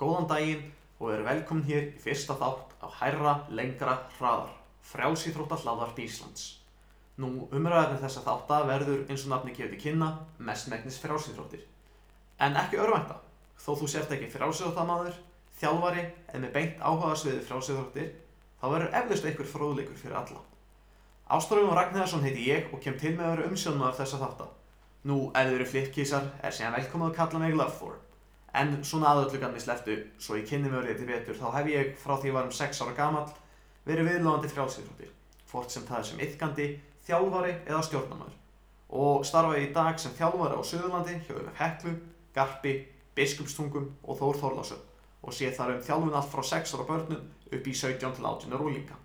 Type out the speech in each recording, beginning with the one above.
Góðan daginn og eru velkomin hér í fyrsta þátt á hærra, lengra, hraðar, frjálsýþrótta hlaðvarp Íslands. Nú, umræðarnir þessa þátta verður eins og nafni gefið kynna mestmegnis frjálsýþróttir. En ekki örvænta, þó þú sért ekki frjálsýþróttamaður, þjálfari eða með beint áhuga sviði frjálsýþróttir, þá verður eflust einhver fróðleikur fyrir alla. Áströfum Ragnhæðarsson heiti ég og kem til með að vera umsjónum af þessa þátta. Nú, ef þið eru flippkísar, er síðan velkomið að kalla mig Love for. En svona aðöllugan við sleftu, svo ég kynni mig orðið til betur, þá hef ég frá því ég var um 6 ára gamall verið viðlóðandi frjálsýþróttir, hvort sem það er sem yfkandi, þjálfari eða stjórnarnar. Og starfa í dag sem þjálfari á Suðurlandi hjá UF Heklu, Garpi, Biskupstungum og Þór Þórlásöf og sé þar um þjálfun allt frá 6 ára börnum upp í 17 til 18 ára úlinga.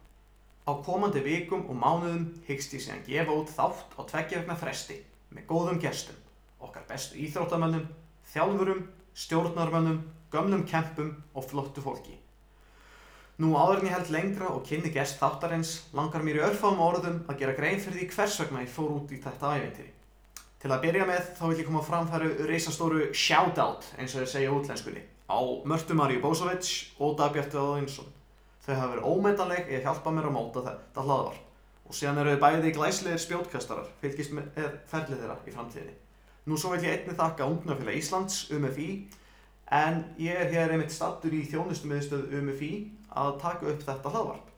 Á komandi vikum og mánuðum hyggst ég síðan gefa út þátt á tveggjavegna fresti með góðum gestum, okkar bestu íþróttamönnum, þjálfurum, stjórnarmönnum, gömlum kempum og flottu fólki. Nú áður en ég held lengra og kynni gest þáttarins langar mér í örfáum orðum að gera grein fyrir því hvers vegna ég fór út í þetta ævintýri. Til að byrja með þá vil ég koma að framfæru reysastóru shoutout eins og þeir segja útlenskunni á Mörtu Maríu Bósovits og Dagbjartu Aðinsson. Þau hafa verið ómetanleg í að hjálpa mér að móta þetta hlaðvarp og síðan eru þau bæði glæslegir spjótkastarar fylgist með ferlið þeirra í framtíðinni. Nú svo vil ég einni þakka Ungnafélag Íslands, UMFI, en ég er hér einmitt stattur í þjónustumiðstöð UMFI að taka upp þetta hlaðvarp.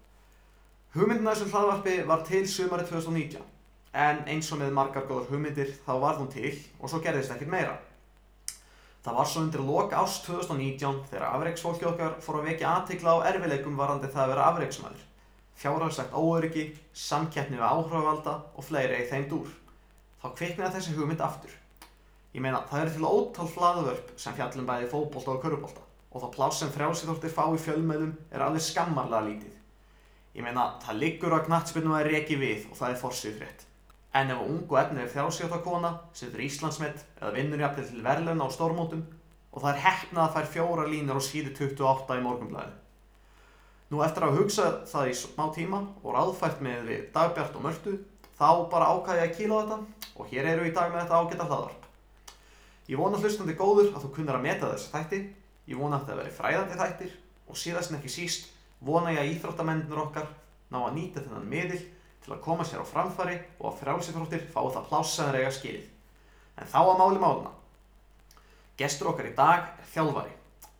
Hugmyndina þessum hlaðvarpi var til sumari 2019, en eins og með margar góður hugmyndir þá var hún til og svo gerðist ekkert meira. Það var svo undir loka ást 2019 þegar afreiksfólki okkar fór að vekja aðtikla á erfileikum varandi það að vera afreiksmaður. Fjárhagslegt óöryggi, samkeppni við áhrávalda og fleiri í þeim dúr. Þá kviknaði þessi hugmynd aftur. Ég meina, það eru til ótal hlaðvörp sem fjallum bæði fókbólta og körubólta og það pláss sem frjálsýþórtir fá í fjölmeðum er alveg skammarlega lítið. Ég meina, það liggur að knattspilnum að reki við og það er forsið frétt. En ef ung og efnið frjálsýþórtakona setur Íslandsmet eða vinnur jafnvel til verðluna á stórmótum og það er hefnað að fær fjóra línur á síðu 28 í morgunblæðinu. Nú eftir að hugsa það í smá tíma og ráðfært með við Dagbjart og Mörtu, þá bara ákæði ég að kíla þetta og hér eru í dag með þetta ágæta hlaðvarp. Ég vona hlustandi góður að þú kunnar að meta þessi þætti, ég vona að þetta veri fræðandi þættir og síðast en ekki síst vona ég að íþróttamennir okkar ná að nýta þennan miðil til að koma sér á framfari og að frjálsifróttir fá það plássaður eiga skilið. En þá að máli máluna. Gestur okkar í dag er þjálfari.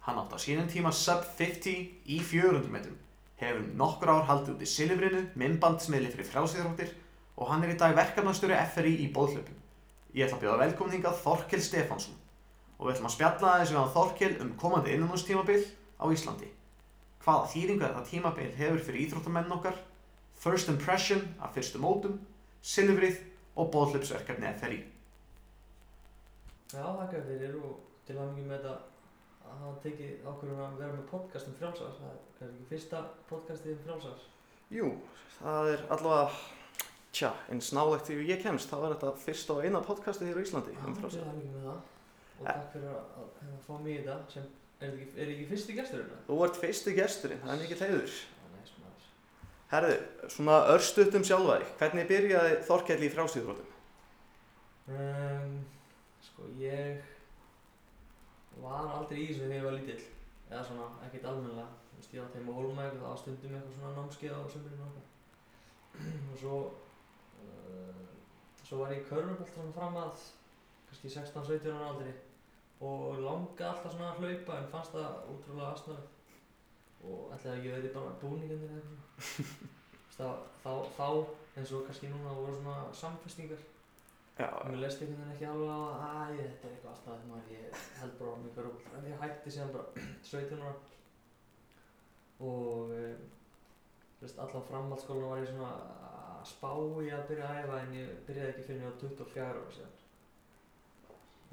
Hann átt á sínum tíma sub 50 í 400 metrum, hefur nokkur ár haldið út í Silifrinu, minnbandsmiðli fyrir frjálsíþróttir og hann er í dag verkefnastjóri FRI í bóðhlöpum. Ég ætla að bjóða velkomin hingað Þorkel Stefánsson og við ætlum að spjalla aðeins við hann Þorkel um komandi innanústímabil á Íslandi. Hvaða þýringu þetta tímabil hefur fyrir íþróttamenn okkar, first impression af fyrstu mótum, Silifrið og bóðhlöpsverkefni FRI. Já, þakka fyrir og til að mikið með þetta að hafa tekið ákvörðun að vera með podcast um frjálsar. Það er kannski ekki fyrsta podcastið um frjálsar. Jú, það er allavega, tja, eins nálægt því ég kemst, það var þetta fyrsta og eina podcastið hér á Íslandi Já, um til frásar. að mikið með það. Og Eh. takk fyrir að, að fá mig í þetta sem, er þetta ekki, er ekki fyrsti gesturinn? Þú ert fyrsti gesturinn, það er mikið leiður. Herðu, svona örstuðt um sjálfa þig, hvernig byrjaði Þorkell í frjálsýþróttum? Um, sko, ég var aldrei í þessu þegar ég var lítill. Eða svona, ekkert veist, ég var þeim á Hólmæk og það var stundum eitthvað svona námskeið á sömurinn okkar. og svo, svo var ég í körfubolt svona fram að kannski 16-17 ára aldrei og langaði alltaf svona að hlaupa en fannst það útrúlega aðsnöðu og ætlaði ekki að verið bara búningarnir eða eitthvað. Þá, þá eins og kannski núna voru svona samfestingar. Já, Mér leist einhvern veginn ekki alveg á að æ, þetta er eitthvað alltaf maður, ég held bara á mig körfubolt en ég hætti síðan bara 17 ára. Og veist, allan framhaldsskólan var ég svona að spá í að byrja að æfa en ég byrjaði ekki fyrir á 24 ára síðan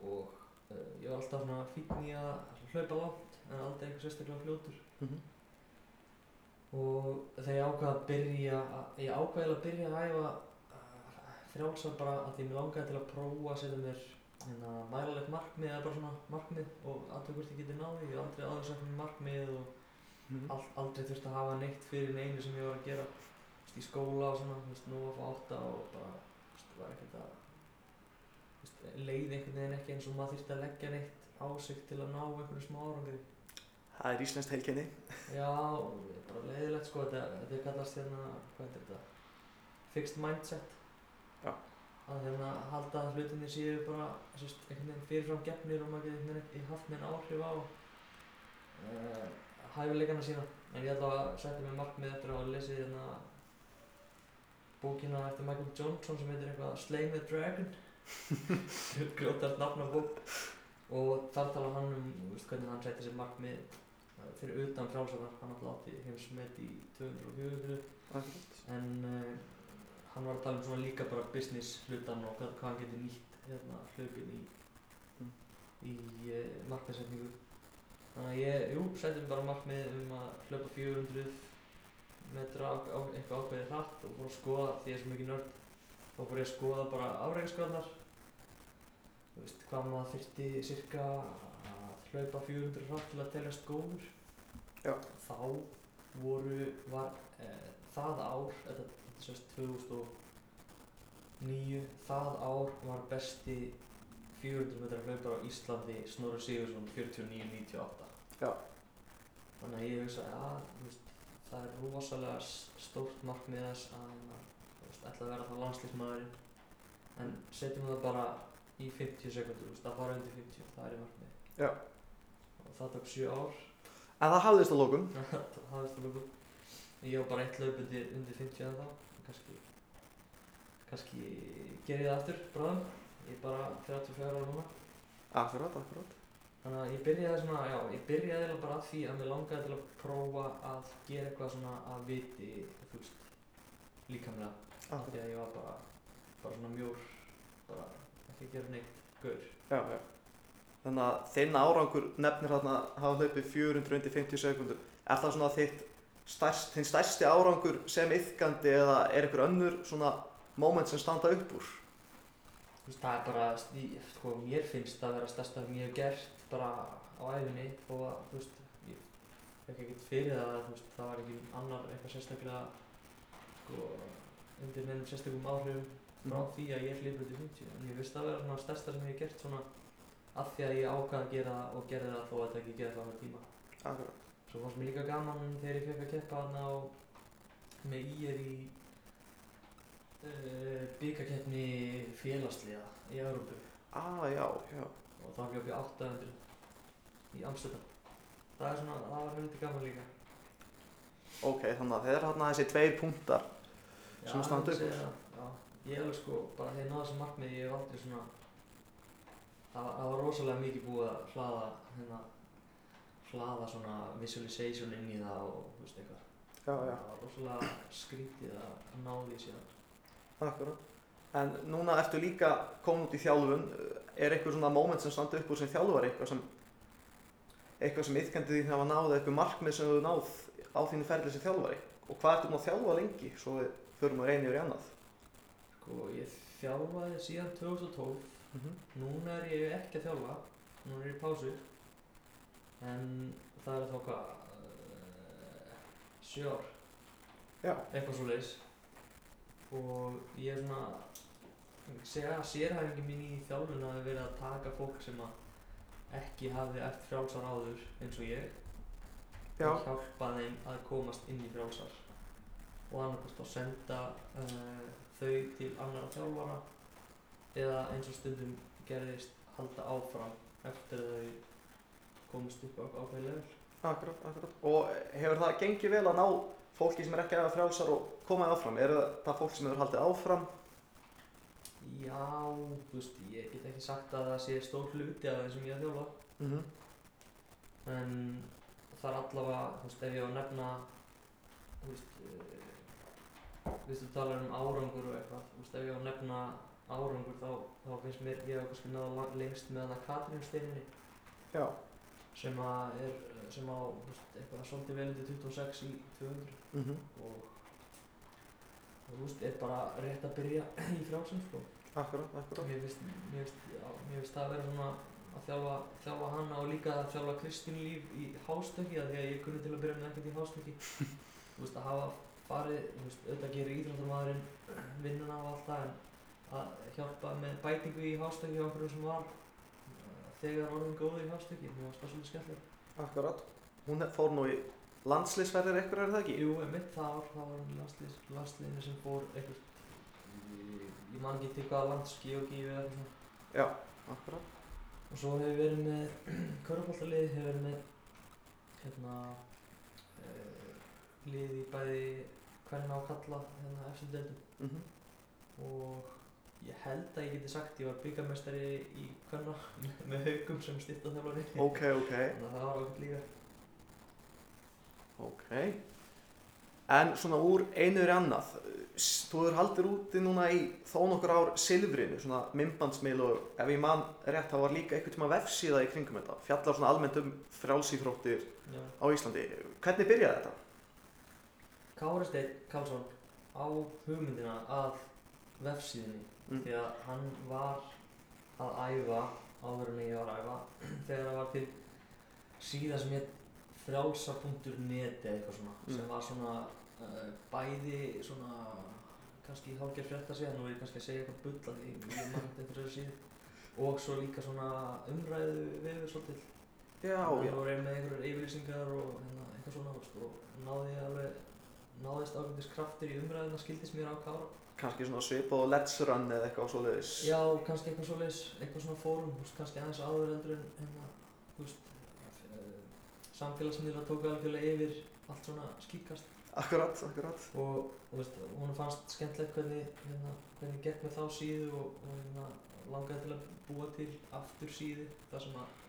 og uh, ég var alltaf svona fínn í að hlaupa langt en aldrei eitthvað sérstaklega fljótur Mhm. og þegar ég ákvaði að byrja að, ég ákvaði að byrja að æfa uh, frjálsar bara að því mér langaði til að prófa að setja mér hérna, mælalegt markmið eða bara svona markmið og aðtöku hvort ég geti náði, ég hef aldrei sagt mér markmið og Mhm. all, aldrei þurfti að hafa neitt fyrir neinu sem ég var að gera veist, í skóla og svona, þú veist, nú að fá átta og bara, þú veist, var ekkert að þú veist, leið einhvern veginn ekki eins og maður þurfti að leggja neitt á sig til að ná einhverju smá árangri Það er íslenskt heilkenni. Já, bara leiðilegt sko, þetta, þetta kallast hérna, hvað er þetta? Fixed mindset. Já. Að hérna halda að hlutinni séu bara, sérst, einhvern veginn fyrirfram gefnir og maður getur einhvern veginn haft með áhrif á uh, hæfileikana sína. En ég ætla að setja mig markmið eftir að lesið hérna bókina eftir Michael Johnson sem heitir eitthvað Slaying the Dragon. Grjótart nafn á bók. Og þar tala hann um, veist, hvernig hann setja sér markmið uh, fyrir utan frálsarnar, hann alltaf átti heimsmet í 200 og 400 Akkurat. en uh, hann var að tala um svona líka bara business hlutan og hvað, hann getur nýtt hérna hlaupin í Mm. í uh, markmiðsetningu þannig að ég, jú, setjum bara markmið um að hlaupa 400 metra eitthvað ákveðið hratt og fór að skoða því ég er svo mikið nörd þá fór ég að skoða bara afreiksgöðnar þú veist hvað maður þyrfti cirka að hlaupa 400 hratt til að teljast góður Já. þá voru, var e, það ár, þetta, þetta sést 2009, það ár var besti 400 metra hlaupar á Íslandi Snorri Sigursson 49-98 Já. þannig að ég hugsa að þú veist, það er rosalega stórt markmið þess að þú veist, ætla að vera það landslýsmaðurinn en setjum það bara í 50 sekundur, þú veist, að fara undir 50 það er í markmið Já. og það tók 7 ár. En það hafðist að lókum. það hafðist að lóku ég var bara eitt laup undir, undir 50 en þá kannski kannski ger ég það aftur bráðum. Ég er bara 34 ára núna. Akkurat, akkurat. Þannig að ég byrjaði svona, já, ég byrjaði eiginlega bara að því að mér langaði til að prófa að gera eitthvað svona að viti þú veist, líkamlega af Akkurat. því að ég var bara bara svona mjór bara ekki að gera neitt gaur Já, já. Þannig að þinn árangur nefnir þarna að hafa hlaupið 450 sekundur. Er það svona þitt stærst, þinn stærsti árangur sem yfkandi eða er einhver önnur svona moment sem standa upp úr? Þú veist, það er bara, í- sko, mér finnst það að vera stærsta sem ég hef gert bara á æfinni og að, þú veist, ég fekk ekkert fyrir það, þú veist, það var ekki annar eitthvað sérstaklega, sko, undir nefnum sérstökum áhrifum frá Mhm. því að ég hlipur til 50, en ég það að vera svona stærsta sem ég hef gert svona af því að ég ákvað að gera það og gerði það þó að þetta ekki gerði það á tíma. Akkurat. Svo fannst mér líka gaman þegar ég fekk að keppa þarna á með ír í uh, byggakeppni félagsliða í Európu Ah, já, já. og þá hljóp ég 800 í Amsterdam. Það er svona, það var heldur gaman líka. Ok, þannig að þeir eru þarna þessi tveir punktar. Sem Já, standa upp það. Já, ég alveg sko, bara þegar ég náði þessu markmiði, ég hef aldrei svona, það, var- var rosalega mikið búið að hlaða, hérna, hlaða svona visualization inn í það og, þú veist, eitthvað. Já, já. Það var rosalega skrítið að ná því síðan. Akkurat. En núna ertu líka komin út í þjálfun. Er eitthvað svona moment sem standa upp úr sem þjálfari? Eitthvað sem, eitthvað sem yfkandi því hafa náð, eitthvað markmið sem þú náð á þínu ferli sem þjálfari? Og hvað ertu að þjálfa lengi? Svo við förum að reyna yfir í annað. Sko, ég þjálfaði síðan 2012, Mm -hmm. núna er ég ekki að þjálfa, núna er ég í pásu, en það er þá hvað, uh, sjö ár. Já. eitthvað svo leiðis og ég er svona segja að sérhæfingi mín í þjálfun hafi verið að taka fólk sem að ekki hafi eftir frjálsar áður eins og ég Já. og hjálpa þeim að komast inn í frjálsar og annarkvæmst að senda uh, þau til annara þjálfara eða eins og stundum gerðist halda áfram eftir að þau komist upp á ákveði level Akkurat, akkurat. Og hefur það gengið vel að ná fólki sem er ekki aðeins frjálsar og koma áfram? Er það fólk sem hefur haldið áfram? Já, þú veist, ég get ekki sagt að það sé stór hluti af þeim sem ég er að þjálfa Mm -hmm. en það er allavega, þú veist, ef ég á að nefna þú veist þú veist, þú talar um árangur og eitthvað, þú veist, ef ég á að nefna árangur þá, þá finnst mér, ég hef kannski náða lengst með hana Katrín Steininni Já. sem að er, sem á, þú veist, eitthvað svolítið vel undir 26 í 200 Mm -hmm. og þú veist, er bara rétt að byrja í frjálsum, sko Akkurat, akkurat. Mér finnst, finnst, finnst það að vera svona að þjálfa, þjálfa hana og líka að þjálfa Kristín Líf í hástökki af því að ég kunni til að byrja með ekkert í hástökki þú veist að hafa farið, þú veist, auðvitað gerir íþróttamæðurinn vinnuna og allt það en að hjálpa með bætingu í hástökki á okkur sem var uh, þegar orðin góður í hástökki mér varst það svolítið skemmtilegt Akkurat. hún fór nú í landsliðsferðir eitthvað er það ekki? Jú, mitt það ár, það var landslið, landsliðinu sem fór eitthvað, ég, ég man ekki til hvaða lands, Georgi eða eitthvað svona. Já, akkurat. Og svo hefur verið með körfbóltalið, hefur verið með hérna uh, lið í bæði hvernig á kalla hérna eftir deildum Mm og ég held að ég geti sagt ég var byggamestari í hvernig með haugum sem styrtaþjálfari. Ok, ok, Þannig að það var okkur líka. ok. En svona úr einu í annað, þú hefur haldið úti núna í þó nokkur ár silfrinu, svona myndbandsmiðl og ef ég man rétt þá var líka einhvern tíma vefsíða í kringum þetta, fjallar svona almennt um frjálsýþróttir Já. á Íslandi. Hvernig byrjaði þetta? Kári Steinn Karlsson á hugmyndina að vefsíðunni Mm. því að hann var að æfa áður en ég var að æfa þegar það var til síða sem hétt frjálsa.net eða eitthvað svona Mm. sem var svona uh, bæði svona kannski hálfgerð frétta síðan og ég er kannski að segja eitthvað bull að því ég mann eftir þessu síðu og svo líka svona umræðu við svolítið Já, já. voru með einhverjar yfirlýsingar og hérna, eitthvað svona og náði alveg, náðist ákveldis kraftur í umræðuna, skildist mér á kára. Kannski svona svipað og Let's Run eða eitthvað svoleiðis. Já, kannski eitthvað svoleiðis, eitthvað svona fórum, kannski aðeins áður heldur en hérna, þú veist, samfélagsmiðla tóku algjörlega yfir allt svona skýrkast Akkurat, akkurat. og, og veist, hún fannst skemmtilegt hvernig, hérna, hvernig gekk með þá síðu og, og hérna, langaði til að búa til aftur síðu þar sem að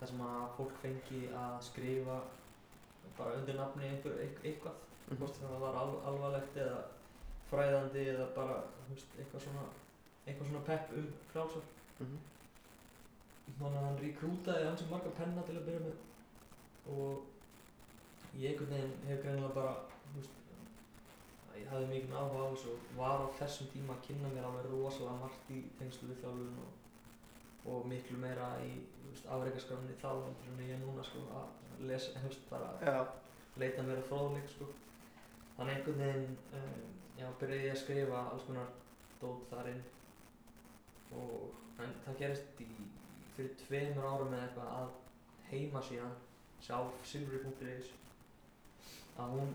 þar sem að fólk fengi að skrifa bara undir nafni einhver, eit- eitthvað Mhm. hvort sem það var al, alvarlegt eða fræðandi eða bara veist, eitthvað svona eitthvað svona pepp um frjálsar Mhm. þannig að hann rekrútaði hans marga penna til að byrja með og ég einhvern veginn hef greinilega bara veist, ég hafði mikið áhuga á þessu og var á þessum tíma að kynna mér alveg rosalega margt í tengslu við þjálfun og, og miklu meira í afreikaskráninni þá en ég núna sko að lesa, veist, bara Já, leita mér að fróðleik sko. Þannig einhvern veginn, um, já, byrjaði ég að skrifa alls konar dót þar inn og en það gerist í, fyrir tveimur árum eða eitthvað að heimasíðan sjálf silfri.is að hún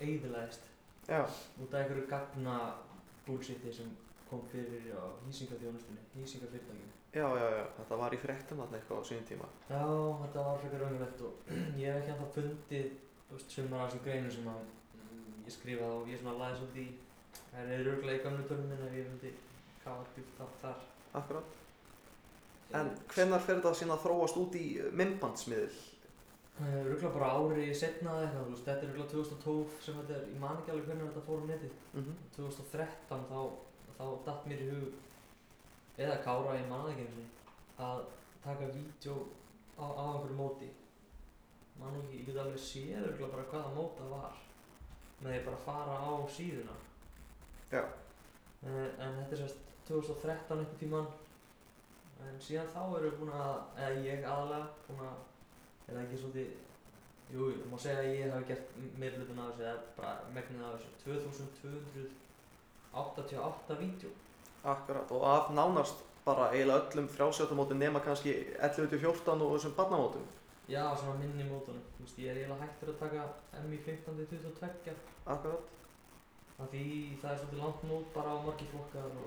eyðilegist já, út af einhverju gagna bullshiti sem kom fyrir á hýsingaþjónustunni, hýsingafyrirtækinu. já, já, já. Þetta var í fréttum þarna eitthvað á sínum tíma. Já, þetta var frekar raunverulegt og ég hef ekki ennþá fundið sumar af þessum greinum sem að mm, ég skrifaði og ég svona laði svolítið í það er örgulega í gamlu törnum minn ef ég myndi kafa djúpt þátt þar Akkurat. En hvenær fer þetta síðan að þróast út í myndbandsmiðl? Örgulega bara ári setna eða eitthvað, þú veist, þetta er örgulega 2012 sem þetta er, ég man ekki alveg hvernig þetta fór á netið. Mm 2013 þá, þá datt mér í hug eða kára, ég man ekki einu sinni að taka vídeo á, á einhverju móti. Man ekki, ég get alveg séð örgulega bara hvaða mót það var með því bara að fara á síðuna. Já. en, en þetta er sérst 2013 einhvern tíman en síðan þá eru búin að eða ég aðalega búin að er það ekki svolítið jú, jú, má segja að ég hafi gert meir hlutin af þessu eða bara megnið af þessu 2288 vídeo Akkurat. Og af nánast bara eiginlega öllum frjálsjöldamótum nema kannski 11-14 og þessum barnamótum. já, svona minni mótunum þú veist, ég er eiginlega hættur að taka MI 15-22 Akkurat. af því það er svolítið langt mót bara á margir flokkar og þú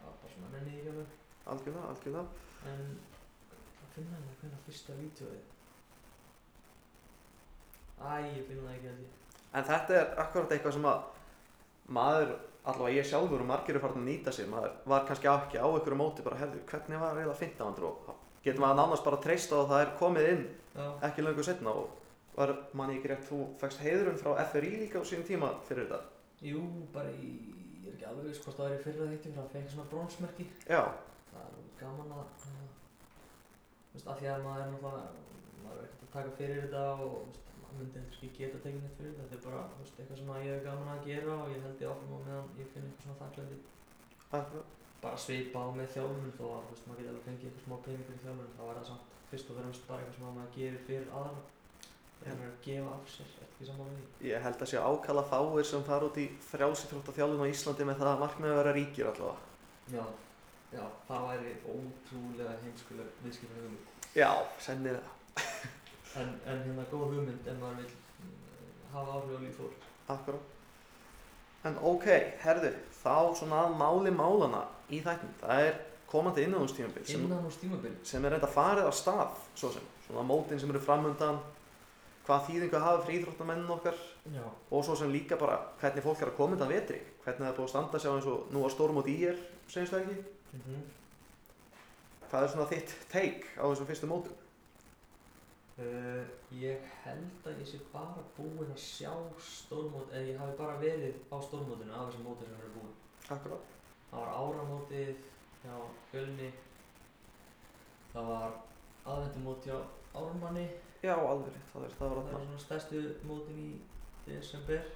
það er bara svona ég ekki alveg Algjörlega, algjörlega. En finna hérna hvernig fyrsta vídeoið Æ, ég finna það ekki held ég. En þetta er akkurat eitthvað sem að maður, allavega ég sjálfur og margir er farin að nýta sér, maður var kannski ekki á einhverju móti bara, hefðu, hvernig var eiginlega fyndavandur og þá getur maður nánast bara treyst á að það er komið inn Já, ekki löngu setna og var, manni ekki rétt, þú fækst heiðurinn frá FRI líka á sínum tíma fyrir þetta. jú, bara í, ég er ekki alveg viss hvort það er í fyrra þeitti fyrir að fekk svona brónsmerki Já, Það er gaman að, að veist, af því að maður er náttúrulega maður er ekkert að taka fyrir þetta og veist, maður myndi heldur ekki geta tekið neitt fyrir þetta. Þetta er bara, þú veist, eitthvað sem ég hef gaman að gera og ég held ég áfram á meðan ég finn eitthvað svona þakklæði akkurat. bara svipa á með þjálfun þó að þú veist, maður geti alveg fengið eitthvað smá pening fyrir þjálfun þá er það samt fyrst og fremst bara eitthvað sem að maður gerir fyrir aðra. Maður er að gefa af sér, ekki saman við því? Ég held að sé ákala fáir sem fara út í frjálsýþrótta þjálfum á Íslandi með það að markmið að vera ríkir allavega. Já, já, það væri ótrúlega heimskuleg viðskiplega hugmynd Já, sennilega. en, en hérna góð hugmynd ef maður vil uh, hafa áhrif á líf fólk. Akkurát. En ok, herðu, þá svona að máli málana í þættin. Það er komandi innanústímabil sem, Innan úr stímabil. sem er reynda farið á stað, svo sem. Svona mótin sem eru framundan, hvað þýðingu hafa fyrir íþróttamennin okkar Já. og svo sem líka bara hvernig fólk er að koma undan vetri. Hvernig það er búið að standa sig á eins og nú á stórmót í er, segjumst það ekki. Mm Hvað er svona þitt take á þessum fyrstu mótum? Uh, ég held að ég sé bara búinn að sjá stórmót, eða ég hafi bara verið á stórmótinu af þessum móti sem eru búin. Akkurát. Það var áramótið hjá Fjölni, það var aðvendumót hjá Ármanni, Já, alveg það það var það er þarna. svona stærstu mótin í desember,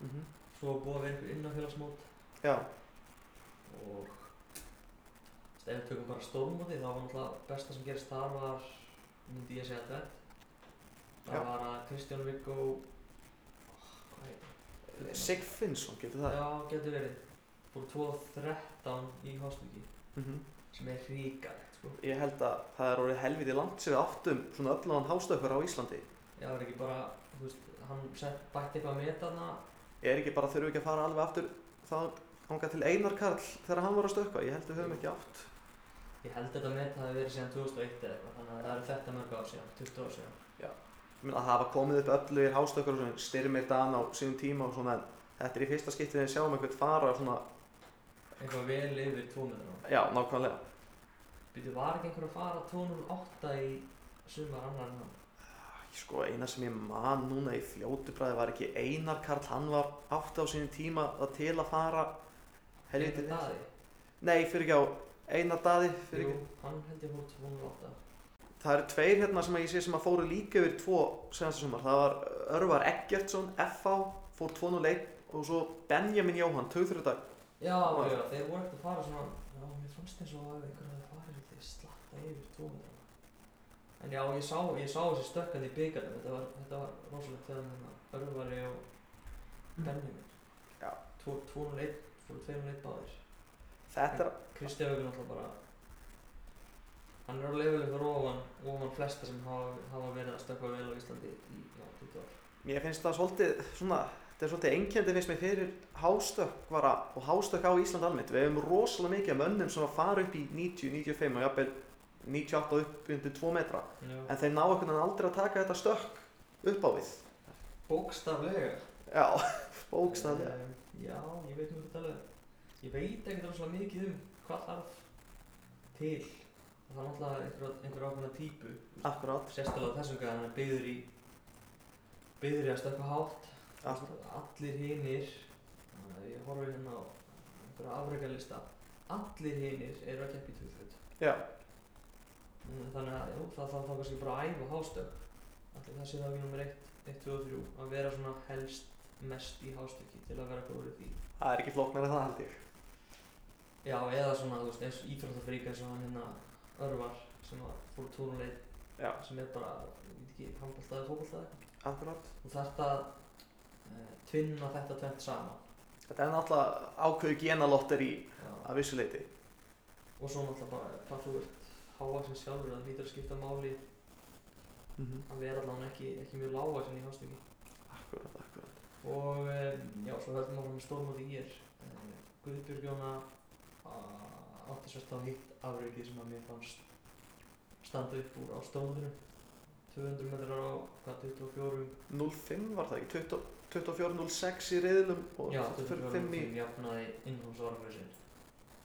Mm svo var búið vera einhver innanfélagsmót Já, og veist, ef við tökum bara stórmótið þá var náttúrulega besta sem gerist þar var, myndi ég segja tvett. Það Já. var að Kristján Viggo, hvað heitir hann? Sigfinnsson, getur það? Já, getur verið. Fór 2.13 í Hostviki Mm sem er hríkalegt sko. Ég held að það er orðið helviti langt sem við áttum svona öflugan hástökkar á Íslandi. Já, er ekki bara, þú veist, hann sett bætti eitthvað að meta þarna. Ég er ekki bara þurfu ekki að fara alveg aftur það hanga til Einar Karl þegar hann var að stökka. Ég held við höfum ekki átt. Ég held þetta meta hafi verið síðan 2001 eða eitthvað, þannig að það eru þetta mörg ár síðan, 20 ár síðan. Ég meina að hafa komið upp öflugir hástökkar og svona styrmir dan á sínum tíma og svona en þetta er í fyrsta skiptið þegar við sjáum einhvern fara svona, Eitthvað vel yfir 2 metrana. já, nákvæmlega. Býtu, var ekki einhver að fara 208 í sumar annar en hann? Sko eina sem ég man núna í fljótu bræði var ekki Einar Karl, hann var átti á sínum tíma að til að fara helviti? Nei, fyrir ekki á Einar Daði, fyrir Jú, ekki. hann held ég fór 208. Það eru tveir hérna sem ég sé sem að fóru líka yfir tvo senasta sumar. Það var Örvar Eggertsson, FH, fór 201 og svo Benjamin Jóhann, tögþrjóðdag. Já, Var- já, þeir voru ekkert að fara svona, já, mér fannst eins og að einhver hafi farið eitthvað slatta yfir 2 metrana. En já, ég sá, ég sá þessi stökkandi í byggarnum, þetta var, þetta var rosalegt þegar hérna Örvari og Benjamin. Já. 201, fóru 201 báðir. Þetta er, Kristján Haugur náttúrulega bara, hann er á levelið fyrir ofan, ofan flesta sem hafa, hafa verið að stökka vel á Íslandi í, já, 20 ár. mér finnst það svolítið svona, þetta er svolítið einkendi finnst mér fyrir hástökkvara og hástökk á Ísland almennt. Við hefum rosalega mikið af mönnum sem fara upp í 90, 95 og jafnvel 98 upp undir 2 metra. Já. En þeir ná einhvern veginn aldrei að taka þetta stökk upp á við. Bókstaflega. Já, bókstaflega. Um, já, ég veit nú ekki alveg. Ég veit ekkert rosalega mikið um hvað þarf til. Það er náttúrulega einhver, ákveðna típu. Akkurát. Sérstaklega þessum gæði hann er byggður í byggður í að stökkva hátt. Akkurát. Allir hinir, ég horfi hérna á einhverja afreikalista, allir hinir eru að keppa í tvöflut. Já, Þannig að jú, það þarf þá kannski bara að æfa hástökk. Allir það sé það við nummer 1, 1, 2 og 3. Að vera svona helst mest í hástökki til að vera góður í því. það er ekki flóknar en það held ég. Já, eða svona, þú veist, eins íþróttafrík eins og hann hérna Örvar sem var fór tónuleit Já, sem er bara, ég veit ekki, handbóltaði, fótbóltaði. akkurát. Þarft að uh, tvinna þetta tvent saman. Þetta er náttúrulega ákveðu genalottir í að vissu leiti. Og svo náttúrulega bara hvað þú ert hávaxin sjálfur, það hlýtur að skipta máli Mm að vera allavega ekki, ekki mjög lágvaxin í hástökki. Akkurát, akkurát. Og um, já, svo höldum áfram með stórmóti í er. Um, Guðbjörg Jóna uh, átti sérst á hitt afreikið sem að mér fannst standa upp úr á stórmótinu. 200 metrar á hvað, 24, 05 var það ekki, 20 24.06 í riðlum og já, 25 24 í... jafnaði innhús orðfjörðsinn.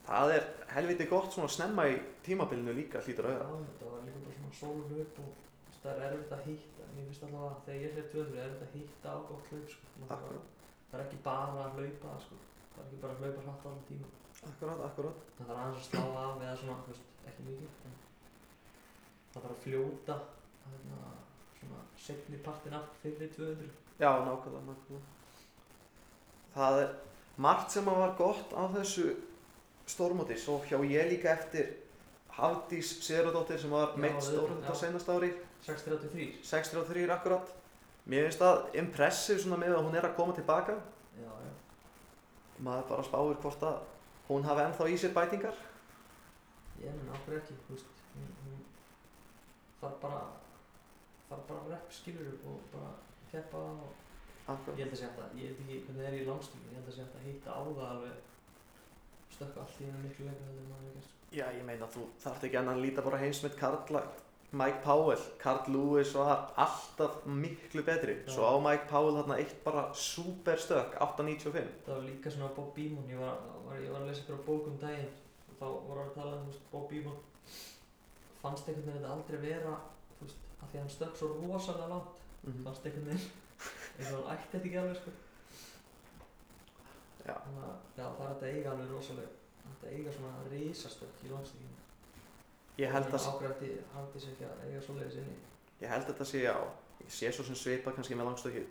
Það er helviti gott svona snemma í tímabilinu líka hlýtur Já, auðvitað. þetta var líka bara svona sólhlaup og þú veist, það er erfitt að hitta, mér finnst alltaf að þegar ég er 200 er erfitt að hitta á gott hlaup, sko. Að- Það er ekki bara að hlaupa, sko. Það er ekki bara að hlaupa hratt allan tíma. akkurát, akkurát. Það þarf aðeins að slá af eða svona, þú veist, ekki mikið. Það þarf að fljóta þarna, svona setni partin af fyrri 200. Já, nákvæmlega, nákvæmlega. Það er margt sem að var gott á þessu stórmóti. Svo hjá ég líka eftir Hafdís Sigurðardóttir sem var meitt þetta já. senast ári. 633. 6.3 akkurat. Mér finnst það impressive svona með að hún er að koma tilbaka. Já, já. Maður bara spáir hvort að hún hafi ennþá í sér bætingar. Ég menn ákveð ekki, veist, hún, hún þarf bara, fara bara að rep skilur og bara keppa og Akkurat. ég held að hægt að, ég veit ekki hvernig það er í langstum ég held að sé hægt að hitta á það alveg stökka allt í henni miklu lengur en maður hefur gert Já, ég meina þú þarft ekki annað að líta bara heimsmynd Karla Mike Powell, Carl Lewis var alltaf miklu betri. Já. svo á Mike Powell þarna eitt bara super stök 8.95 það var líka svona Bob Beamon ég var, var, ég var að lesa ykkur á bók um daginn og þá voru að tala um Bob Beamon. Fannst einhvern veginn þetta aldrei vera þú veist, að því að hann stökk svo rosalega langt mm fannst einhvern veginn eins og hann ætti þetta ekki alveg sko. Já. þannig að það er að eiga alveg rosalega að eiga svona risastökk í langstíkinu Ég held að ágrætti haldi sér ekki að eiga svoleiðis inni Ég held að þetta sé á, ég sé svo sem svipa kannski með langstöki,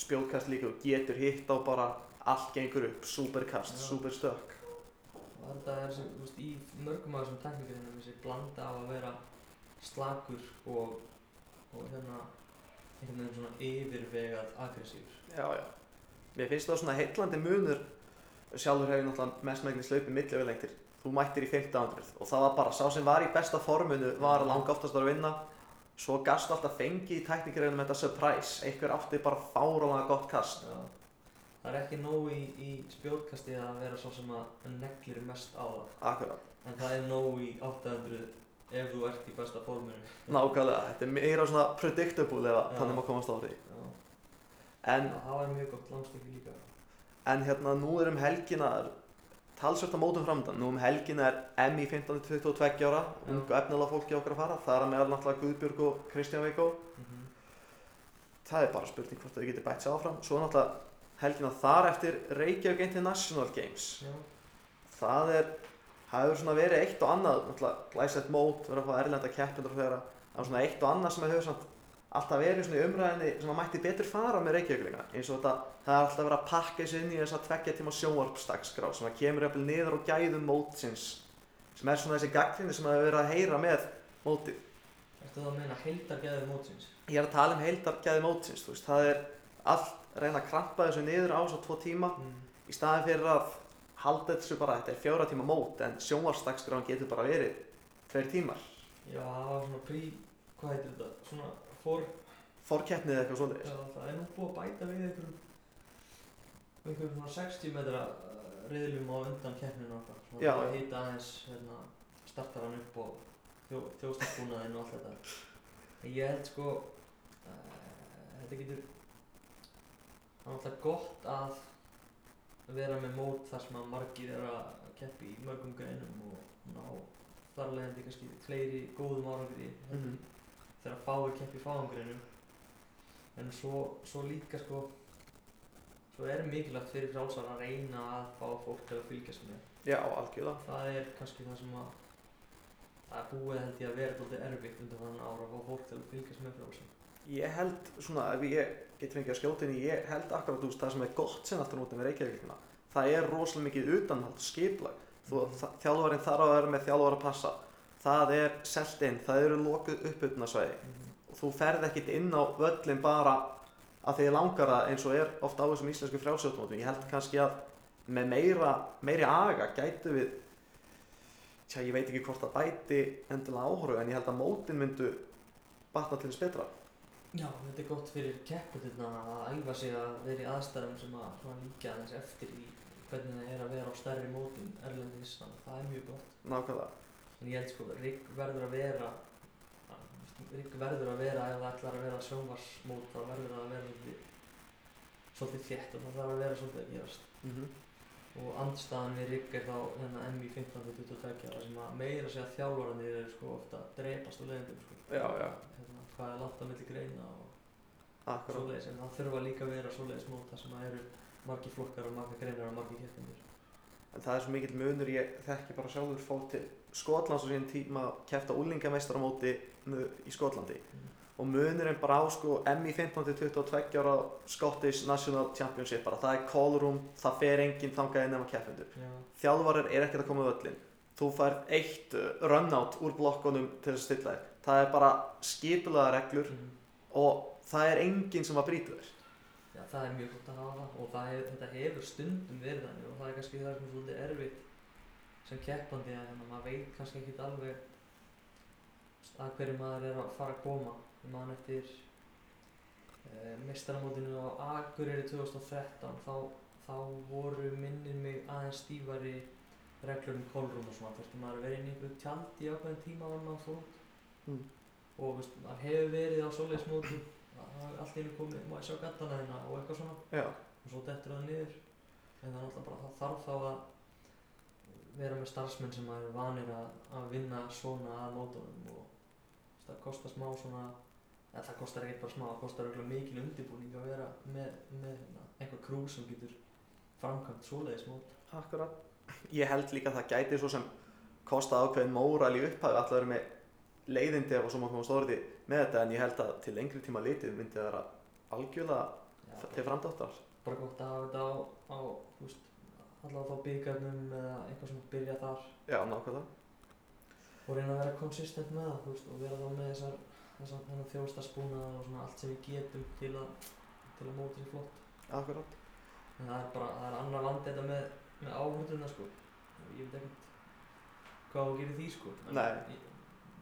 spjótkast líka og getur hitt á bara allt gengur upp, superkast, superstök. þetta er sem, þú veist, í mörgum af þessum teknikreinum þessi blanda af að vera slakur og, og hérna einhvern veginn svona yfirvegað aggressífur Já, já. Mér finnst það svona heitlandi munur, sjálfur hefur náttúrulega mestmægnis hlaupið milljöfulengtir. Þú mættir í 1500 og það var bara, sá sem var í besta forminu var langa oftast að vinna. Svo gastu alltaf fengið í teknikreinum þetta surprise, einhver átti bara fárálega gott kast. Já. það er ekki nóg í, í spjótkasti að vera svo sem að neglir mest á það Akkurat. en það er nóg í 800 ef þú ert í besta forminu Nákvæmlega, þetta er meira svona predictable eða þannig maður komast á því. Já. En Já, það var mjög gott langstökki líka En hérna nú er um að mótum framöndan, nú um helgina er Emmi 15-22 ára, Já. ungu efnilega fólki okkar að fara, það er að meðal náttúrulega Guðbjörg og Kristján Veikó, mm það er bara spurning hvort þau getur bætt sér áfram, svo náttúrulega helgina þar eftir Reykjavík International Games, Já. það er, hefur svona verið eitt og annað, náttúrulega glæsett mót, verið að fá erlenda keppindur og þeirra, það er svona eitt og annað sem hefur samt alltaf verið svona í umræðinni sem að mætti betur fara með Reykjavíklinga eins og þetta, það er alltaf verið að pakka þessu inn í þessa tveggja tíma sjónvarpsdagskrá sem að kemur jafnvel niður á gæðum mótsins sem er svona þessi gaggrinni sem að hefur verið að heyra með mótið. Ertu það að meina heildargeðið mótsins? Ég er að tala um heildar gæði mótsins, þú veist, það er allt reyna að krampa þessu niður á þessa tvo tíma Mm. í staðin fyrir að halda þessu bara, þetta er fjóra tíma mót en sjónvarpsdagskrán getur bara verið tveir tímar. Já, svona prí, hvað heitir þetta? Svona fór, Forkeppnið eða eitthvað svona. já, það er nú búið að bæta við einhverjum, einhverjum svona 60 metra uh, riðlum á undan keppninu okkar. Svona Já. að hýta aðeins, hérna, startar hann upp og þjó, þjóstafbúnaðinn og allt þetta. En ég held sko, uh, þetta getur, það er alltaf gott að vera með mót þar sem að margir er að keppi í mörgum greinum og ná þar leðandi kannski fleiri góðum árangri Mhm. Þegar fáir keppi í fáangreinum en svo, svo líka sko svo er mikilvægt fyrir frálsar að reyna að fá fólk til að fylgjast með Já, algjörlega. það er kannski það sem að það er búið held ég að vera alltaf erfitt undir þannig ára að fá fólk til að fylgjast með frálsar Ég held svona, ef ég get fengið að skjóta inn ég held akkurat veist það sem er gott sem aftur nútið með Reykjavíkina. Það er rosalega mikið utanhald skiplag. Þú, þa- þjálfarinn þarf að vera með þjálfar að passa. Það er selt inn, það eru lokuð uppbytnasvæði. Og þú ferð ekkit inn á völlin bara að því langar það eins og er ofta á þessum íslensku frjálsjóttumótum. Ég held kannski að með meira, meiri aga gætu við, tja ég veit ekki hvort það bæti endilega áhorfu en ég held að mótin myndu batna til þess betra. Já, þetta er gott fyrir keppundurna að æfa sig að vera í aðstæðum sem að líka aðeins eftir í hvernig það er að vera á stærri mótum erlendis, þannig að það er mjög gott Nákvæmlega. En ég held sko, Rigg verður að vera Rigg verður að vera ef það ætlar að vera sjónvarsmót þá verður það að vera svolítið, þétt og það þarf að vera svolítið að gerast Mm og andstaðan við Rigg er þá hérna MI 15-22 ára sem að meira segja þjálfararnir eru sko ofta að drepast á leiðindum sko. Já, já. hérna, hvað er langt á milli greina og svoleiðis en það þurfa líka að vera svoleiðis mót þar sem að eru margir flokkar og margir greinar og margir keppendur En það er svo mikill munur, ég þekki bara sjálfur fólk til Skotlands og síðan tíma kæfta úlingameistaramóti í Skotlandi. Mm. Og munurinn bara á sko MI 15-22 ára Scottish National Championship bara. Það er callroom, það fer enginn þangað inn nema keppindur. Já, Þjálfarar er ekkert að koma á völlin. Þú fær eitt uh, runout úr blokkunum til þess að stilla þér. Það er bara skipulega reglur Mhm. og það er enginn sem að brýta þér. Það er mjög gott að hafa og það hef, þetta hefur stundum verið þannig og það er kannski það sem er svolítið erfitt sem keppandi að hérna, maður veit kannski ekki alveg að hverju maður er að fara að koma. Ég man eftir uh, mestaramótinu á Akureyri 2013 þá, þá voru minnir mig aðeins stífari reglur um kólrúm og svona þurfti maður að vera inn í einhverju tjaldi á hvernig tíma var maður fór út Mm. og veist, maður hefur verið á svoleiðismótum allt í einu komið, ég sjá gattana þína og eitthvað svona? Já, og svo dettur það niður. En það er alltaf bara, það þarf þá að vera með starfsmenn sem eru vanir að, að vinna svona að mótunum og það kostar smá svona eða það kostar ekkert bara smá, það kostar auðvitað mikil undirbúning að vera með, með hérna, eitthvað krú sem getur framkvæmt svoleiðis mót akkurat. Ég held líka að það gæti svo sem kostað ákveðin móral í upphæðu alltaf verið með leiðindi og svo má koma stórði með þetta en ég held að til lengri tíma litið myndi það vera algjörlega Já, til framdáttar. bara gott að hafa þetta á, á allavega þá byggarnum eða eitthvað sem byrja þar Já, nákvæmlega. og reyna að vera konsistent með það veist, og vera þá með þessar, þessar þennan þjóðstarspúnað og svona allt sem við getum til að, til að móta sér flott Akkurat. en það er bara, það er annar vandi þetta með, með áhunduna sko ég veit ekkert hvað þú gerir því sko En Nei.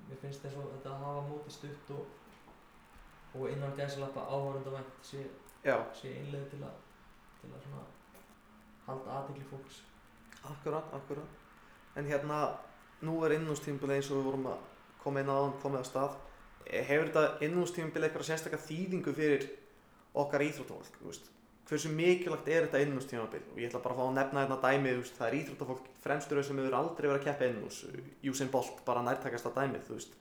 Mér finnst þess að þetta hafa móti stutt og, og innan gæsalappa áhundavænt sé, sé einlega til að til að svona halda aðtekli fólks akkurat, akkurat. En hérna, nú er innústímbil eins og við vorum að koma inn á hann, komið að stað. Eh, Hefur þetta innústímbil eitthvað sérstaklega þýðingu fyrir okkar íþróttafólk, þú veist? Hversu mikilvægt er þetta innústímabil? Og ég ætla bara að fá að nefna hérna dæmið, veist, það er íþróttafólk fremstur sem hefur aldrei verið að keppa innús. Usain Bolt, bara nærtakasta dæmið, þú veist.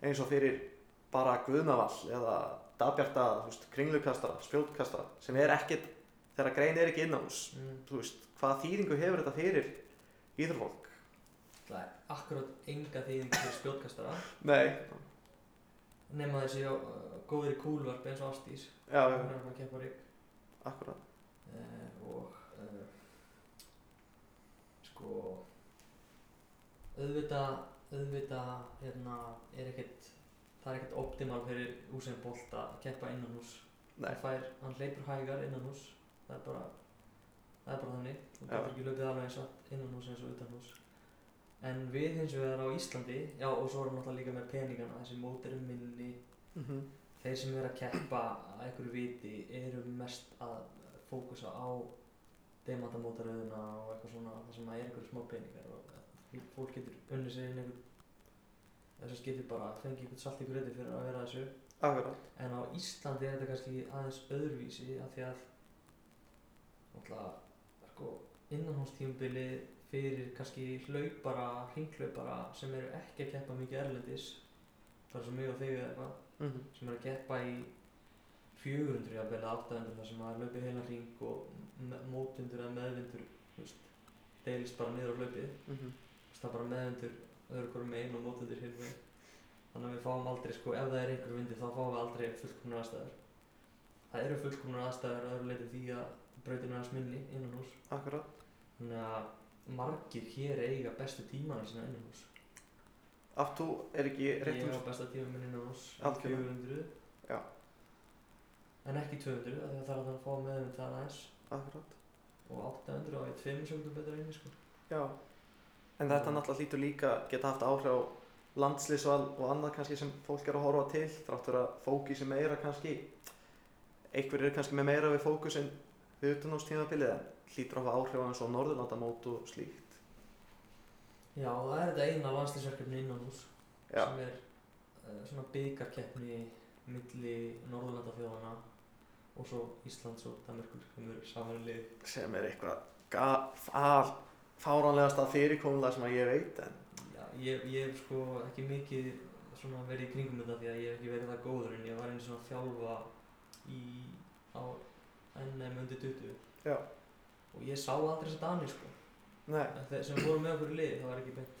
Eins og fyrir bara Guðnavall eða Dabjarta, kringlukastara, spjótkastara, sem er ekkert, þegar grein er ekki innús, mm. hvaða þýðingu hefur þetta fyrir íþróttafólk? það er akkurat enga þýðing fyrir spjótkastara Nei, nema þessi á góðir í kúlvarp eins og Ástís já, akkurat, uh, og uh, sko auðvitað auðvitað hérna er ekkert það er ekkert optimal fyrir Usain Bolt að keppa innan hús nei, hann fær, hann hleypur hægar innan hús það er bara það er bara þannig, þú getur ekki löpið alveg eins og innan hús eins og utan hús en við hins vegar á Íslandi já og svo erum við náttúrulega líka með peningana. Þessi mót eru minni. Mm þeir sem eru að keppa að einhverju viti eru mest að fókusa á demantamótaröðuna og eitthvað svona það sem að er einhverju smá peningar og að fólk getur unnið sér inn einhvern þess að getur bara fengið einhvern salt í gröti fyrir að vera að þessu. Akkurat, en á Íslandi er þetta kannski aðeins öðruvísi af því að sko, innanhústímubili fyrir kannski hlaupara, hringhlaupara sem eru ekki að keppa mikið erlendis bara svo mig og þig eða eitthvað mm sem eru að keppa í 400 jafnvel eða 800 þar sem maður hlaupið heilan hring og mótvindur eða meðvindur deilist bara niður á hlaupið. -hmm. Þú veist, það er bara meðvindur öðru hverju megin og mótvindur hinn megin. Þannig að við fáum aldrei sko ef það er einhver vindur þá fáum við aldrei fullkomnar aðstæður. Það eru fullkomnar aðstæður að öðru leiti því að brautin er hans minni innan hús akkurat, þannig að margir hér eiga bestu tímana sína innan hús þú er ekki rétt ég hús, á besta tíma minn innan hús Algjörlega. 400 Já. en ekki 200 af því að það er að það að fá meðvind það aðeins akkurat, og 800 á ég 2 sekundum betra inni sko. já. En þetta náttúrulega hlýtur líka geta haft áhrif á landslýsval og annað kannski sem fólk er að horfa til, þráttur að fókusi meira kannski, einhver er kannski með meira við fókusin við utanástímabilið en hlýtur að hafa áhrif á eins og Norðurlandamót og slíkt. Já það er þetta eina landslýsverkefni innan Já, sem er uh, svona byggarkeppni milli Norðurlanda þjóðana og svo Íslands og Danmarkur sem eru samanlið sem er eitthvað ga- fal, fáránlegasta fyrirkomulega sem að ég veit en já, ég, ég hef sko ekki mikið verið í kringum þetta því að ég hef ekki verið það góður en ég var einu svona að þjálfa í á NM undir 20 Já. og ég sá aldrei þess að Dani sko nei, þeir sem voru með okkur í lið það var ekki beint.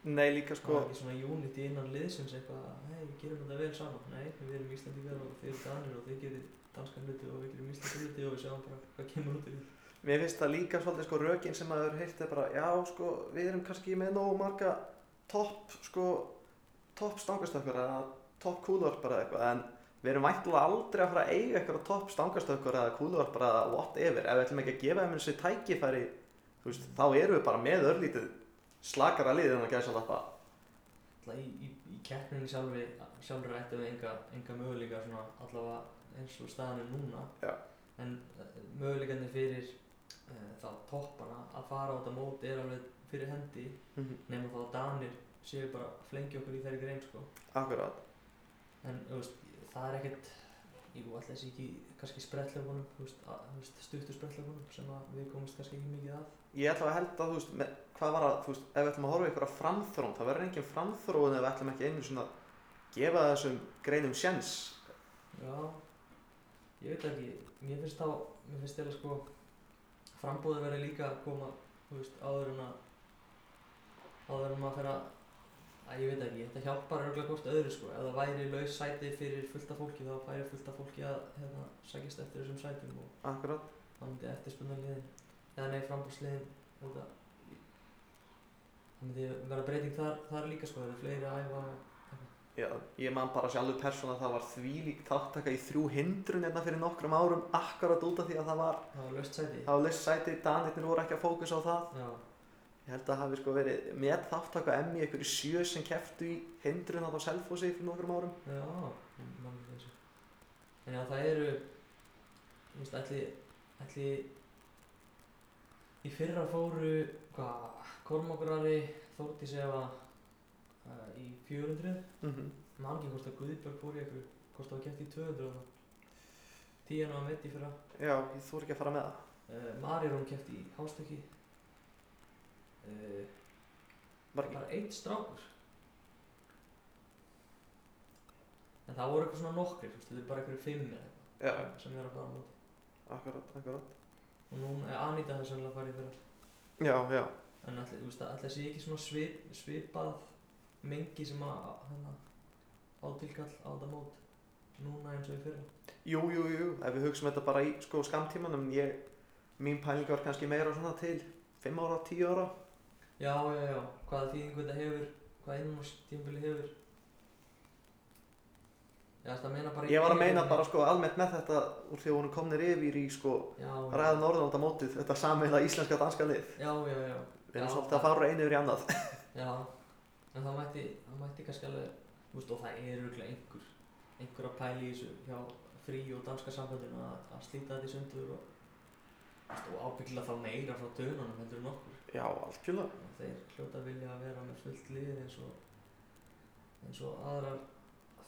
Nei líka það sko var ekki svona unity innan liðsins eitthvað hei við gerum þetta vel saman. Nei við erum Íslandingar og þeir eru Danir og þeir gerir danska hluti og við gerum Íslandska hluti og við sjáum bara hvað kemur út í því. Mér finnst það líka svolítið sko rökin sem maður heilt er bara, já sko, við erum kannski með nógu marga topp sko, topp stangastökkur eða topp kúluvarpar eða eitthvað en við erum væntilega aldrei að fara að eiga eitthvað topp stangastökkur eða kúluvarpar eða whatever ef við ætlum ekki að gefa þeim þessi tækifæri þú veist, þá erum við bara með örlítið slakara lið en að gæsa þetta Alltaf í, í, í keppninni sjálfi, sjálfur ættum við enga, enga möguleika svona allavega eins og staðan er núna Já. en uh, möguleikarnir fyrir uh, þá toppana að fara á þetta mót er alveg fyrir hendi Mhm. nema þá að Danir séu bara að flengja okkur í þeirri grein sko Akkurat. en veist, það er ekkert jú, alltaf þessi ekki kannski sprettlöfunum stuttu sprettlöfunum sem að við komumst kannski ekki mikið að Ég ætla að held að, þú veist, með, hvað var að, þú veist, ef við ætlum að horfa ykkur að framþróun, það verður engin framþróun ef við ætlum ekki einu svona að gefa þessum greinum sjens. Já, ég veit ekki, mér finnst þá, mér finnst þeirra sko, frambúði verið líka að koma, þú veist, áður en að, áður en maður fyrir að, að ég veit ekki, þetta hjálpar örgulega hvort öðru sko, ef það væri laus sæti fyrir fullt af fólki þá færi fullt af fólki að, hérna, sækist eftir þessum sætum og Akkurat. þá myndi eftirspunna liðin, eða nei, frambúðsliðin, þetta, það myndi vera breyting þar, þar líka sko, það eru fleiri að æfa Já, ég man bara sjálfur persóna að það var þvílík þáttaka í þrjú hindrun hérna fyrir nokkrum árum akkurat út af því að það var, það var laust sæti. það var laust sæti, danirnir voru ekki að fókusa á það. Já, Ég held að það hafi sko verið með þáttaka emmi ykkur í sjö sem keftu í hindrun á Selfossi fyrir nokkrum árum. Já, mann ekki þessu. En já, það eru, þú veist, ætli, ætli, í fyrra fóru, hvað, Kormákurari, Þórtís Eva uh, í 400, Mm -hmm. mann ekki hvort að Guðbjörg fór í eitthvað, hvort það var kæft í 200 og það. Tíjan var mitt í fyrra. Já, ég þór ekki að fara með það. Uh, Marirón kæft í hástökki. Uh, Var ekki? bara eitt strákur. En það voru eitthvað svona nokkrir, þú veist, þetta er bara eitthvað fimm eða Já, eitthvað sem er að fara á móti. akkurat, akkurat. og núna er Anita þess að fara í fyrra Já, já. en allir, þú veist, allir sé ekki svona svip, svipað mengi sem að hana, átilkall á þetta mót núna eins og í fyrra Jú, jú, jú, ef við hugsaum þetta bara í sko skamtímanum, ég, mín pæling var kannski meira svona til 5 ára, 10 ára. Já, já, já, hvaða þýðingu þetta hefur hvað innmúrstímbili hefur. Já, þetta meina bara Ég var að meina bara sko almennt með þetta úr því að hún komnir yfir í sko já, ræða Norðurlanda mótið, þetta sameiginlega íslenska danska lið. já, já, já, Við erum svolítið að fara einu yfir í annað. já. En það mætti, það mætti kannski alveg þú veist, og það er auðvitað einhver einhver að pæla í þessu hjá frí og danska sambandinu að, að slíta þetta í sundur og, og ábyggilega þá meira frá dönunum heldur en okkur Já, og þeir hljóta vilja að vera með fullt lið eins og eins og aðrar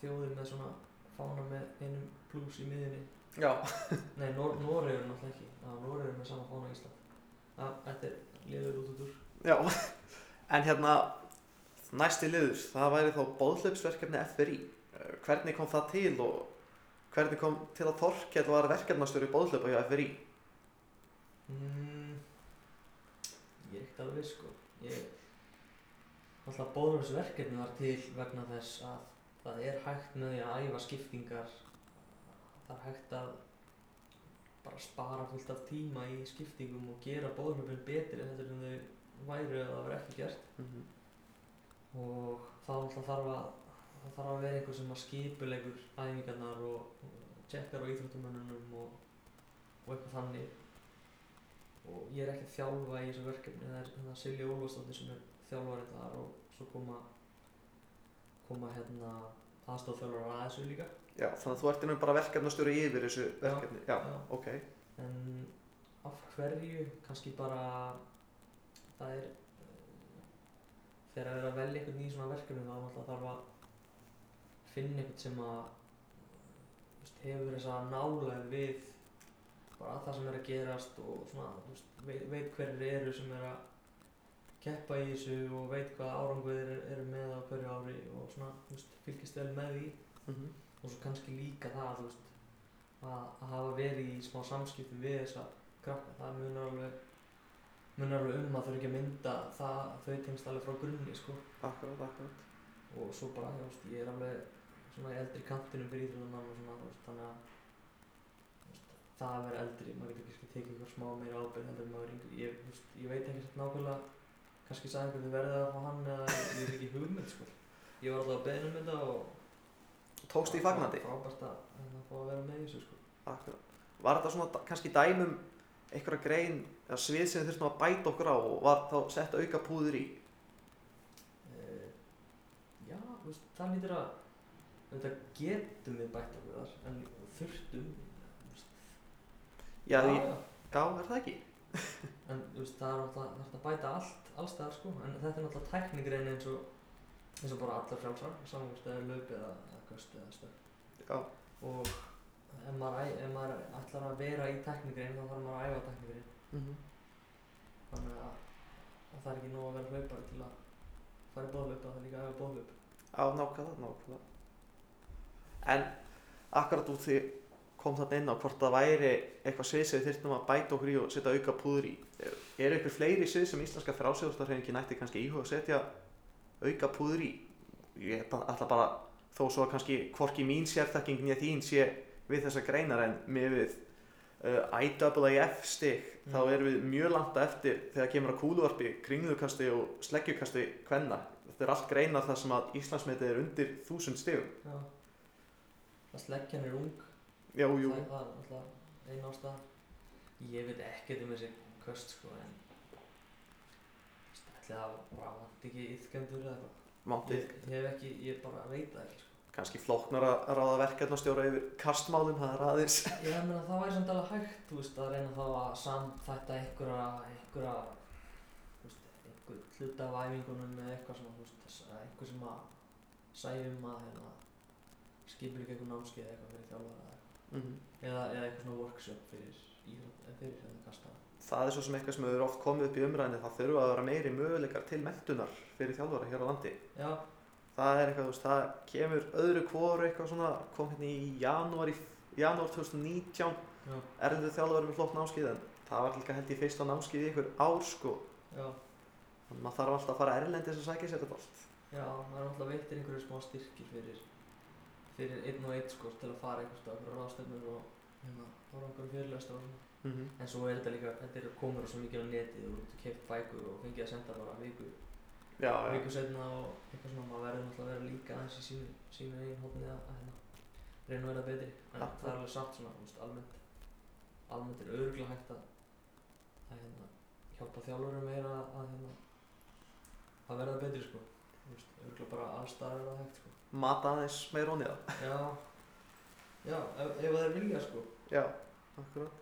þjóðir með svona fána með einum pluss í miðinni Já. nei, Nor Noregur náttúrulega ekki Já, Noregur er með sama fána í Ísland þetta er liður út út úr Já, en hérna næsti liður, það væri þá bóðleipsverkefni FRI. Eh, Hvernig kom það til og hvernig kom til að Þorkell var verkefnastöru bóðleipa hjá FRI? Mm, er ekkert alveg sko. Ég, alltaf bóðurverkefni var til vegna þess að það er hægt með því að æfa skiptingar, það er hægt að bara spara fullt af tíma í skiptingum og gera betri heldur en þau væru að það var ekki gert Mhm. og þá alltaf þarf að það þarf að vera einhver sem að skipulegur æfingarnar og tjekkar á íþróttumönnunum og, og eitthvað þannig og ég er ekki að þjálfa í þessu verkefni það er hérna Silja Ólfarsdóttir sem er þjálfarið þar og svo koma koma hérna aðstofþjálfar að þessu líka Já, þannig að þú ert einhvern bara verkefnastöru yfir þessu Já, verkefni. Já, já. ok. en af hverju kannski bara það er þegar það er að velja einhvern í svona verkefni þá náttúrulega þarf að finna einhvern sem að hefur þessa nálega við bara það sem er að gerast og svona, þú veist, veit, veit hverjir eru sem er að keppa í þessu og veit hvað árangur eru, með á hverju ári og svona, veist, fylgist vel með því. Mm og svo kannski líka það veist, að, að hafa verið í smá samskipti við þessa krakka. Það munar alveg munar alveg um að þau ekki mynda það þau tengst alveg frá grunni sko. Akkurat, akkurat. og svo bara, ég er alveg svona eldri kantinum fyrir veist, þannig að það að vera eldri, maður getur kannski tekið eitthvað smá meira ábyrgð heldur en maður er yngri ég, veist, ég veit ekki svona nákvæmlega kannski sagði einhvern veginn verðið að fá hann eða ég er ekki hugmynd sko ég var alltaf að beðna um þetta og Tókst í fagnandi? frábært að, að fá að vera með þessu sko Akkurat. Var þetta svona kannski dæmum einhverja grein eða svið sem þurftum að bæta okkur á og var þá sett auka púður í? Eh, já, veist, það lítur að þetta getum við bætt okkur þar en þurftum Já, já, já, já. já, er það ekki? en þú veist, það er hægt að bæta allt alls staðar sko en þetta er náttúrulega tæknigrein eins og eins og bara allar frjálsar er löp eða, köst eða stöð Já, og ef maður, ef maður ætlar að vera í tæknigrein þá þarf maður að æfa tæknigrein mhm. þannig að, að það er ekki nóg að vera hlaupari til að fara í bóðlöp það er líka að æfa bóðlöp á nákvæmlega, nákvæmlega. En akkurat út því kom þarna inn á hvort það væri eitthvað svið sem við þyrftum að bæta okkur í og setja auka púður í. Er eitthvað fleiri svið sem íslenska frásjóðstarfreyfingin ætti kannski íhuga að setja auka púður í? Ég ætla bara, þó svo að kannski hvorki mín sérþekking nýja þín sé við þessa greinar en með við uh, IAAF stig þá Mm. erum við mjög langt eftir þegar kemur að kúluvarpi, kringlukasti og sleggjukasti kvenna. Þetta er allt greinar þar sem að Íslandsmetið er undir þúsund stigum. Já það Já, jú. er alltaf einn ástæða. Ég veit ekkert um þessi köst sko en það vant ekki yfkendur eða eitthvað? Ég, ég hef ekki, ég bara veit það ekki sko. Kannski flóknar að ráða verkefnastjóra yfir kastmálum, það er aðeins. ég meina það væri samt alveg hægt þú veist að reyna þá að samþætta einhverja einhverja þú veist, einhver hluta af æfingunum eða eitthvað svona þú veist, að einhver sem að sæjum að hérna, skipur eitthvað námskeið eða eitthvað fyrir þjálfara Mm eða, eða eitthvað svona workshop fyrir fyrir hérna kasta Það er svo sem eitthvað sem hefur oft komið upp í umræðinni, það þurfa að vera meiri möguleikar til mentunar fyrir þjálfara hér á landi. já, Það er eitthvað, þú veist, það kemur öðru hvoru eitthvað svona, kom hérna í janúar, í, janúar 2019, já, erlendu þjálfara með flott námskið, en það var líka held ég fyrsta námskið í einhver ár, sko. já, Þannig að maður þarf alltaf að fara erlendis að sækja sér þetta allt. já, það er alltaf veittir einhverju smá styrkir fyrir fyrir einn og einn sko til að fara einhvers stað fyrir ráðstefnur og hérna, fara einhverju fyrirlestra og svona Mm -hmm. En svo er þetta líka, þetta er komur svo mikið á netið og þú keipt bækur og fengið að senda bara viku, Já, viku setna og eitthvað svona, maður verður náttúrulega að vera líka aðeins í sínu, sínu eigin hófni að, að hérna, reyna að vera betri. En Ja. það er alveg satt svona, þú veist, almennt, almennt er örgulega hægt að, að hérna, hjálpa þjálfurum meira að, að, hérna, að verða betri sko. Þú veist, örgulega bara allstaðar er það hægt sko. Mata aðeins meira onni það. Já, já, ef, ef það er vilja sko. Já, akkurat.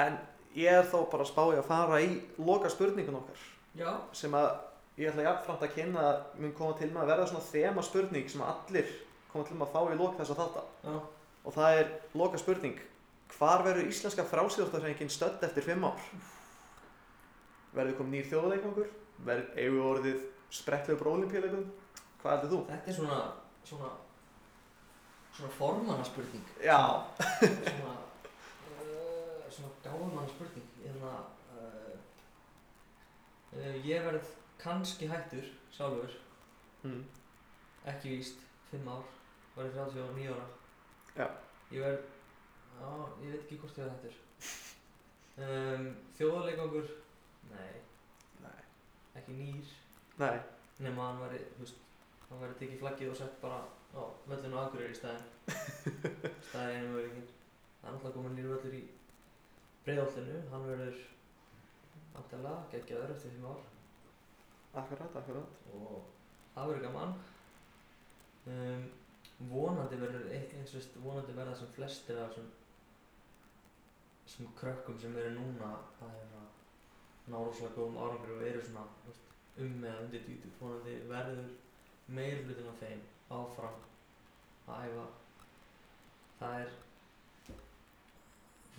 En ég er þó bara að spá í að fara í loka spurningun okkar. Já, sem að ég ætla jafnframt að kynna að mun koma til með að verða svona þema spurning sem allir koma til með að fá í lok þess að þátta já, og það er loka spurning hvar verður íslenska frásíðóttarhengin stödd eftir fimm ár? Verður kom nýr þjóðleikangur? Verður eigum við orðið sprettlegur brólimpíuleikum? Hvað heldur þú? þetta er svona, svona, svona formannaspurning. Já, svona, uh, svona gáðmann spurning hérna uh, uh, ég verð kannski hættur sjálfur, mm. ekki víst 5 ár, verð 39 ára. Já. ég verð já, ég veit ekki hvort ég verð hættur. Um, þjóðarleikangur nei, nei, ekki nýr. Nei, nema hann væri, þú veist hann væri tekið flaggið og sett bara á völlinu á Akureyri í staðinn. Staðið einu möguleikin það er náttúrulega komin nýr völlur í breiðoltinu hann verður vantilega geggjaður eftir fimm ár. Akkurat, akkurat. og það verður gaman. Um, vonandi verður e- eins og veist, vonandi verða sem flestir af þessum þessum krökkum sem eru núna að hérna, ná rosalega góðum árangri og eru svona um eða undir dýtu. Vonandi verður meir hlutin af þeim áfram að æfa. Það er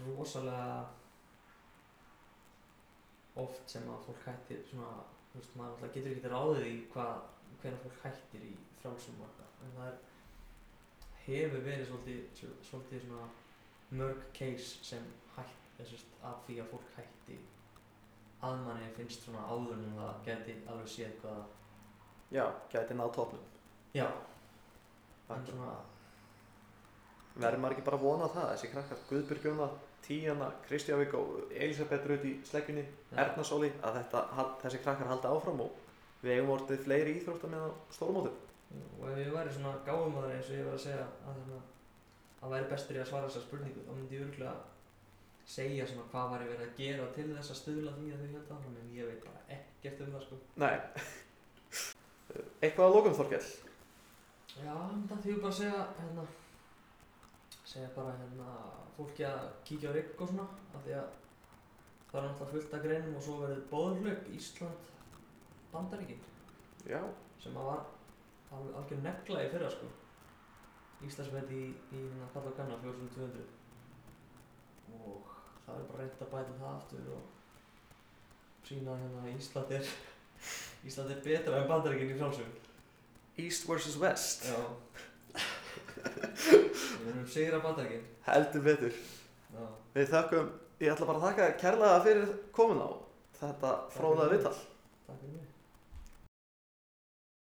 rosalega oft sem að fólk hættir svona, þú veist, maður alltaf getur ekki ráðið í hvað, hvernig fólk hættir í frálsum og eitthvað, en það er hefur verið svolítið, svo- svolítið svona mörg case sem hætt, af því að fólk hætti. Að manni finnst svona áður en það geti alveg séð hvað Já, gæti náð topnum. já, svona Verður maður ekki bara að vona það, þessi krakkar, Guðbjörg Jóna, Tíana, Kristjávík og Elisabeth Rut í sleggjunni. Erna Sóli, að þetta, þessi krakkar haldi áfram og við eigum orðið fleiri íþróttar með stórmótum. og ef ég væri svona gáumæður eins og ég var að segja að hérna, að væri bestur í að svara þessa spurningu þá myndi ég örgulega segja svona hvað væri verið að gera til þess að stuðla því að þau held áfram en ég veit bara ekkert um það sko Nei. Eitthvað að lókum Þorkell? Já, því við bara að segja hérna segja bara hérna fólki að kíkja á rigg og svona af því að það er náttúrulega fullt af greinum og svo verður bóðurhlaup Ísland Bandaríkin Já. sem að var alveg negla í fyrra sko Íslandsmet í, í hérna kalla og kanna 4200 og það er bara reynt að bæta það aftur og sína hérna að Ísland er Ísland er betra en Bandaríkin í frálsögum East vs. West. Já Við erum sigra bandaríkin Heldur betur. Já Við þakkum, ég ætla bara að þakka kærlega fyrir komin á þetta mig. viðtal. Takk fyrir mig